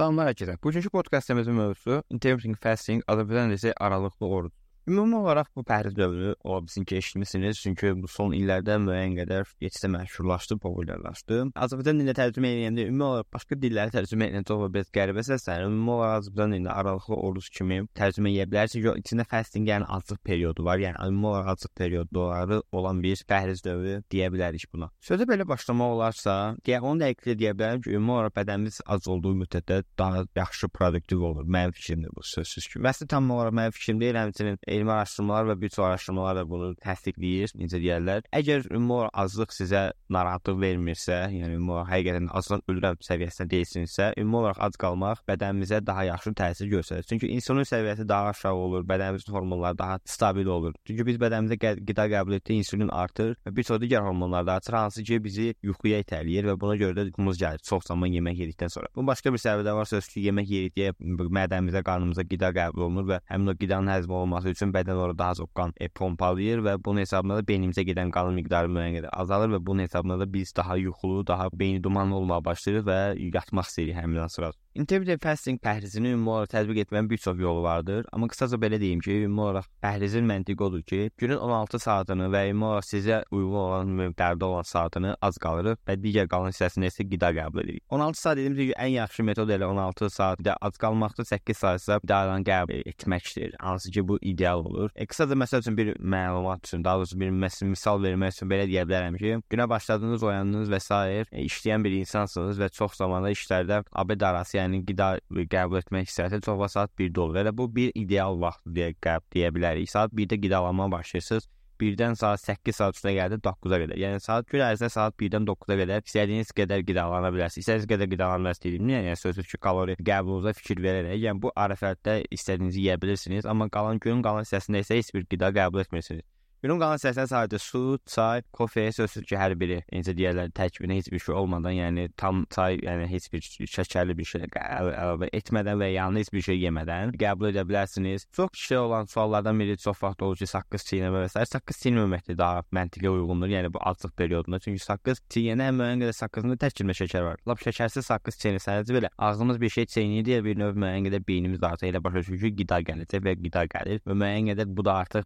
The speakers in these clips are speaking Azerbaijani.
Salamlar kəsə. Bugünkü podkastımızın mövzusu intermittent fasting, Azərbaycan dilində aralıqlı oruc. Ümumi olaraq bu pəhriz dövrü ola bilsin ki, eşitmisiniz, çünki bu son illərdə müəyyən qədər getsə məşhurlaşdı, populyarlaşdı. Azərbaycan dilində tərcümə edəndə ümumi olaraq başqa dilləri tərcümə edən çox biraz qəribə səslənir. Ümumi olaraq Azərbaycan dilində aralıqlı oruc kimi tərcümə edə bilərsiniz. Yox, içində fasting yəni aclıq periodu var. Yəni ümumi olaraq aclıq periodları olan bir pəhriz dövrü deyə bilərik buna. Sözə belə başlamaq olarsa, deyə onu dəqiqliklə deyə bilərəm ki, ümumi olaraq bədənimiz ac olduğu müddətdə daha yaxşı produktiv olur. Mənim fikrimdir bu sözsüz ki. Məslə tam olaraq mənim fikrim deyil, həmçinin elmi araşdırmalar və bir çox araşdırmalar da bunu təsdiqləyir, necə deyirlər. Əgər ümumi azlıq sizə narahatlıq vermirsə, yəni ümumi həqiqətən acdan ölürəm səviyyəsində deyilsinizsə, ümumi olaraq ac qalmaq bədənimizə daha yaxşı təsir göstərir. Çünki insulin səviyyəsi daha aşağı olur, bədənimizin hormonları daha stabil olur. Çünki biz bədənimizdə qida qəbul etdiyi insulin artır və bir çox digər hormonlar da artır, hansı ki bizi yuxuya itələyir və buna görə də yuxumuz gəlir çox zaman yemək yedikdən sonra. Bunun başqa bir səbəbi də var, söz ki, yemək yedikcə mədəmizə, qarnımıza qida qəbul olunur və həmin o qidanın həzm olunması üçün bədən orada daha çox qan e, pompalayır və bunun hesabına da beynimizə gedən qanın miqdarı müəyyən qədər azalır və bunun hesabına da biz daha yuxulu, daha beyni dumanlı olmağa başlayırıq və yatmaq istəyirik həmin an sırada. Intermittent fasting pəhrizini ümumi olaraq tətbiq etmənin bir çox yolu vardır. Amma qısaca belə deyim ki, ümumi olaraq pəhrizin məntiqi odur ki, günün 16 saatını və ümumi olaraq sizə uyğun olan miqdarda olan saatını az qalırıq və digər qalan hissəsini isə qida qəbul edirik. 16 saat dediyimiz kimi ən yaxşı metod elə 16 saatdə az qalmaqdır, 8 saat isə qidadan qəbul etməkdir. Hansı ki bu ideal olur. E, qısaca məsəl üçün bir məlumat üçün, daha doğrusu bir misal vermək üçün belə deyə bilərəm ki, günə başladınız, oyandınız və s. E, işləyən bir insansınız və çox zamanda işlərdə abed arası yəni qida qəbul etmək istərsə çox vaxt saat 1-də olur. Elə bu bir ideal vaxt deyə qəbul deyə bilərik. Saat 1-də qidalanmağa başlayırsınız. 1-dən saat 8 saat üstünə gəldi 9-a qədər. Yəni saat gün ərzində saat 1-dən 9-a qədər istədiyiniz qədər qidalana bilərsiniz. İstədiyiniz qədər qidalanmaq istədiyiniz, yəni sözsüz ki, kalori qəbulunuza fikir verərək, yəni bu arifətdə istədiyinizi yeyə bilirsiniz, amma qalan günün qalan hissəsində isə heç bir qida qəbul etmirsiniz. Günün qalan hissəsində sadəcə su, çay, kofe, sözsüz ki, hər biri necə deyirlər, tərkibində heç bir şey olmadan, yəni tam çay, yəni heç bir şəkərli bir şey əlavə etmədən və yanında heç bir şey yemədən qəbul edə bilərsiniz. Çox kişi olan suallardan biri çox vaxt olur ki, saqqız çiynəmə və s. saqqız çiynəməmək də daha məntiqə uyğundur. Yəni bu aclıq periodunda, çünki saqqız çiynənə müəyyən qədər saqqızında təkcə şəkər var. Lap şəkərsiz saqqız çiynəsəniz belə ağzımız bir şey çeynəyir deyə bir növ müəyyən qədər beynimiz artıq elə başa düşür ki, qida gələcək və qida gəlir və müəyyən qədər bu da artıq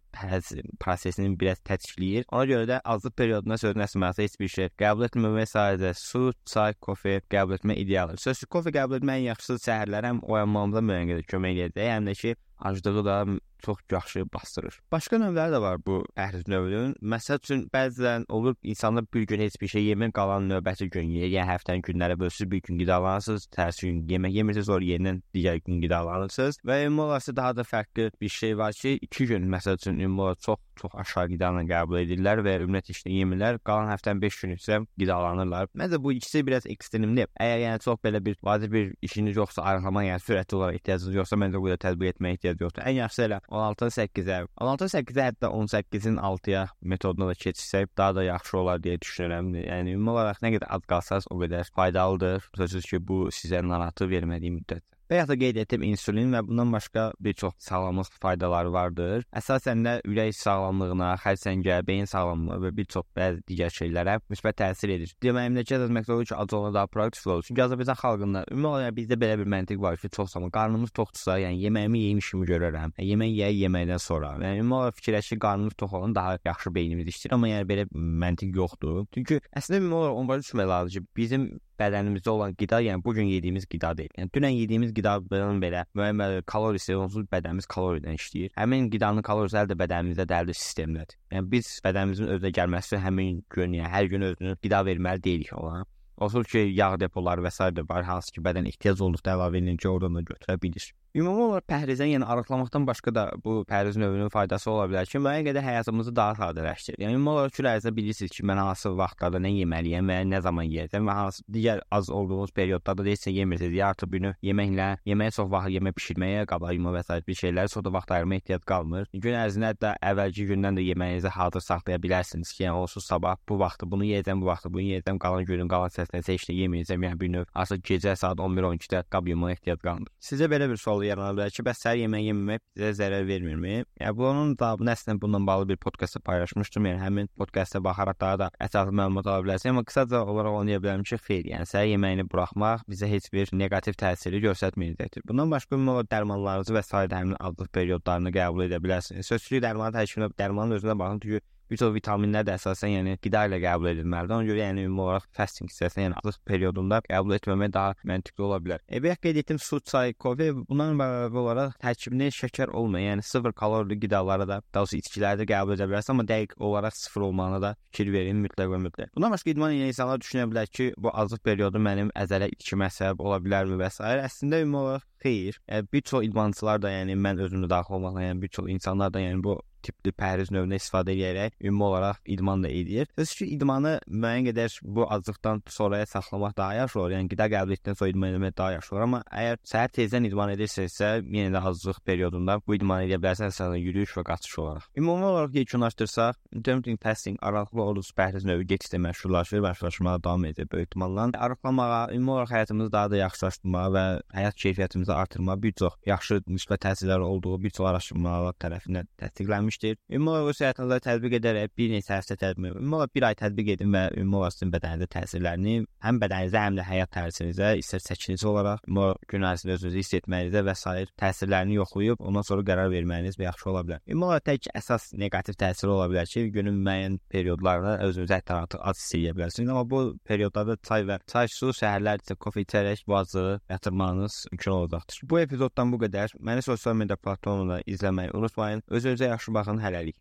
prosesini prosesini biraz tətikləyir. Ona görə də azlıq periodunda sözün əsməsi heç bir şey qəbul etməmək sadəcə su, çay, kofe qəbul etmək idealdır. Sözsüz kofe qəbul etməyin yaxşısı səhərlər həm oyanmamıza müəyyən qədər kömək edəcək, həm də ki, aclığı da çox yaxşı bastırır. Başqa növləri də var bu əhriz növünün. Məsəl üçün bəzən olur insanlar bir gün heç bir şey yemək, qalan növbəti gün. Yəni həftənin günləri bölürsüz, bir gün qidalanırsınız, tərsi gün yemək yemirsiniz, sonra yenidən digər gün qidalanırsınız. Və ümumi olaraq daha da fərqli bir şey var ki, 2 gün məsəl üçün ümumi olaraq çox çox aşağı qidanı qəbul edirlər və ümumiyyətlə işlə yemirlər. Qalan həftənin 5 günü isə qidalanırlar. Məncə bu ikisi biraz ekstremdir. Əgər yəni çox belə bir vacib bir işiniz yoxsa, arıqlama yəni sürətli olaraq ehtiyacınız yoxsa, məncə bu da tətbiq etməyə ehtiyac yoxdur. Ən yaxşısı elə 16-8-ə, 16-8-ə hətta 18-in 6-ya metoduna da keçsək daha da yaxşı olar deyə düşünürəm. Yəni ümumi olaraq nə qədər az qalsaz o qədər faydalıdır. Sözsüz ki, bu sizə narahatlıq vermədiyi müddətdə. Bayaq da qeyd etdim insulin və bundan başqa bir çox sağlamlıq faydaları vardır. Əsasən də ürək sağlamlığına, xərçəngə, beyin sağlamlığına və bir çox bəzi digər şeylərə müsbət təsir edir. Deməyimdəki demək olur ki, ac olana daha produktiv olur. Çünki Azərbaycan xalqında ümumi olaraq bizdə belə bir məntiq var ki, çox zaman qarnımız toxdursa, yəni yeməyimi yemiş kimi görərəm. Yəni, yemək yeyə yeməkdən sonra. Yəni ümumi olaraq fikirləşir qarnımız tox olan daha yaxşı beynimiz işləyir, amma yəni belə məntiq yoxdur. Çünki əslində ümumi olaraq onu başa düşmək lazımdır ki, bizim bədənimizdə olan qida, yəni bu gün yediyimiz qida deyil. Yəni dünən yediyimiz qidanın belə müəyyən kalorisi onsuz bədənimiz kaloriyadan işləyir. Həmin qidanın kalorisi əldə bədənimizdə dərli sistemdədir. Yəni biz bədənimizin özünə gəlməsi həmin gün, yəni hər gün özünə qida verməli deyilik ona. Onsuz ki, yağ depoları və s. var, hansı ki, bədən ehtiyac olduqda əlavə edincə oradan da götürə bilir. Ümumi olaraq pəhrizdən, yəni arıqlamaqdan başqa da bu pəhriz növünün faydası ola bilər ki, müəyyən qədər həyatımızı daha sadələşdirir. Yəni ümumi olaraq kül ərzində bilirsiniz ki, mən hansı vaxtlarda nə yeməliyəm və nə zaman yeyəcəm və hansı digər az olduğunuz periodlarda da heç nə yemirsiniz. Ya artıq günü yeməklə, yeməyə çox vaxt yemək bişirməyə, qabayma və s. bir şeylər sonra vaxt ayırmaya ehtiyac qalmır. Gün ərzində hətta əvvəlki gündən də yeməyinizi hazır saxlaya bilərsiniz ki, yəni onsuz sabah bu vaxtı bunu yeyəcəm, bu vaxtı bunu yeyəcəm, qalan günün qalan səslərinə heç nə yeməyəcəm. Yəni bir növ artıq gecə saat 11-12-də qab yemaya ehtiyac qalmır. Sizə belə bir sual yarana bilər ki, bəs səhər yeməyi yeməmək bizə zərər vermirmi? Yəni bunun cavabını əslində bununla bağlı bir podkastda paylaşmışdım. Yəni həmin podkastda baxaraq daha da ətraflı məlumat ala bilərsiniz. Amma qısaca olaraq onu deyə bilərəm ki, xeyr, yəni səhər yeməyini buraxmaq bizə heç bir neqativ təsiri göstərməyəcəkdir. Bundan başqa ümumi dərmanlarınızı və sair həmin adlıq periodlarını qəbul edə bilərsiniz. Sözsüzlük dərmanı təşkilinə dərmanın özünə baxın çünki bir çox vitaminlər də əsasən yəni qida ilə qəbul edilməlidir. Ona görə yəni ümumi olaraq fasting hissəsində, yəni azlıq periodunda qəbul etməmək daha məntiqli ola bilər. E, bayaq qeyd etdim su, çay, kofe bundan əlavə olaraq tərkibində şəkər olmayan, yəni sıfır kalorili qidaları da, daha doğrusu içkiləri də qəbul edə bilərsiniz, amma dəqiq olaraq sıfır olmağına da fikir verin mütləq və mütləq. Bundan başqa idman edən insanlar düşünə bilər ki, bu azlıq periodu mənim əzələ itkimə səbəb ola bilərmi və s. Əslində ümumi olaraq xeyr. Yəni bir çox idmançılar da, yəni mən özümdə daxil olmaqla, yəni bir çox insanlar da yəni bu tipli pəhriz növünə istifadə edərək ümumi olaraq idman da edir. Sözsüz ki, idmanı müəyyən qədər bu azlıqdan sonraya saxlamaq daha yaxşı olur. Yəni qida qəbul etdikdən sonra idman etmək daha yaxşı olur, amma əgər səhər tezdən idman edirsinizsə, yenə də azlıq periodunda bu idman edə bilərsiniz, əsasən yürüyüş və qaçış olaraq. Ümumi olaraq yekunlaşdırsaq, intermittent fasting aralıqlı oruc pəhriz növü getdikcə məşhurlaşır, məşhurlaşmağa davam edir böyük ehtimalla. Arıqlamağa, ümumi olaraq həyatımızı daha da yaxşılaşdırmağa və həyat keyfiyyətimizi artırmağa bir çox yaxşı müsbət təsirləri olduğu bir çox araşdırmalar tərəfindən təsdiqlənmiş etmişdir. Ümumi olaraq öz həyatınızda tətbiq edərək bir neçə həftə tətbiq, ümumi olaraq bir ay tətbiq edin və ümumi olaraq sizin bədəninizə təsirlərini həm bədəninizə, həm də həyat tərzinizə, istər çəkinici olaraq, ümumi gün ərzində özünüzü hiss etməyinizə və sair təsirlərini yoxlayıb ondan sonra qərar verməyiniz yaxşı ola bilər. Ümumi olaraq tək əsas neqativ təsiri ola bilər ki, günün müəyyən periodlarında özünüzü həddən artıq ac hiss edə bilərsiniz. Amma bu periodlarda çay və çay su, səhərlər isə kofe içərək boğazı yatırmanız mümkün olacaqdır. Bu epizoddan bu qədər. Məni sosial media platformalarında izləməyi unutmayın. Özünüzə yaxşı baxın. Saran Halali.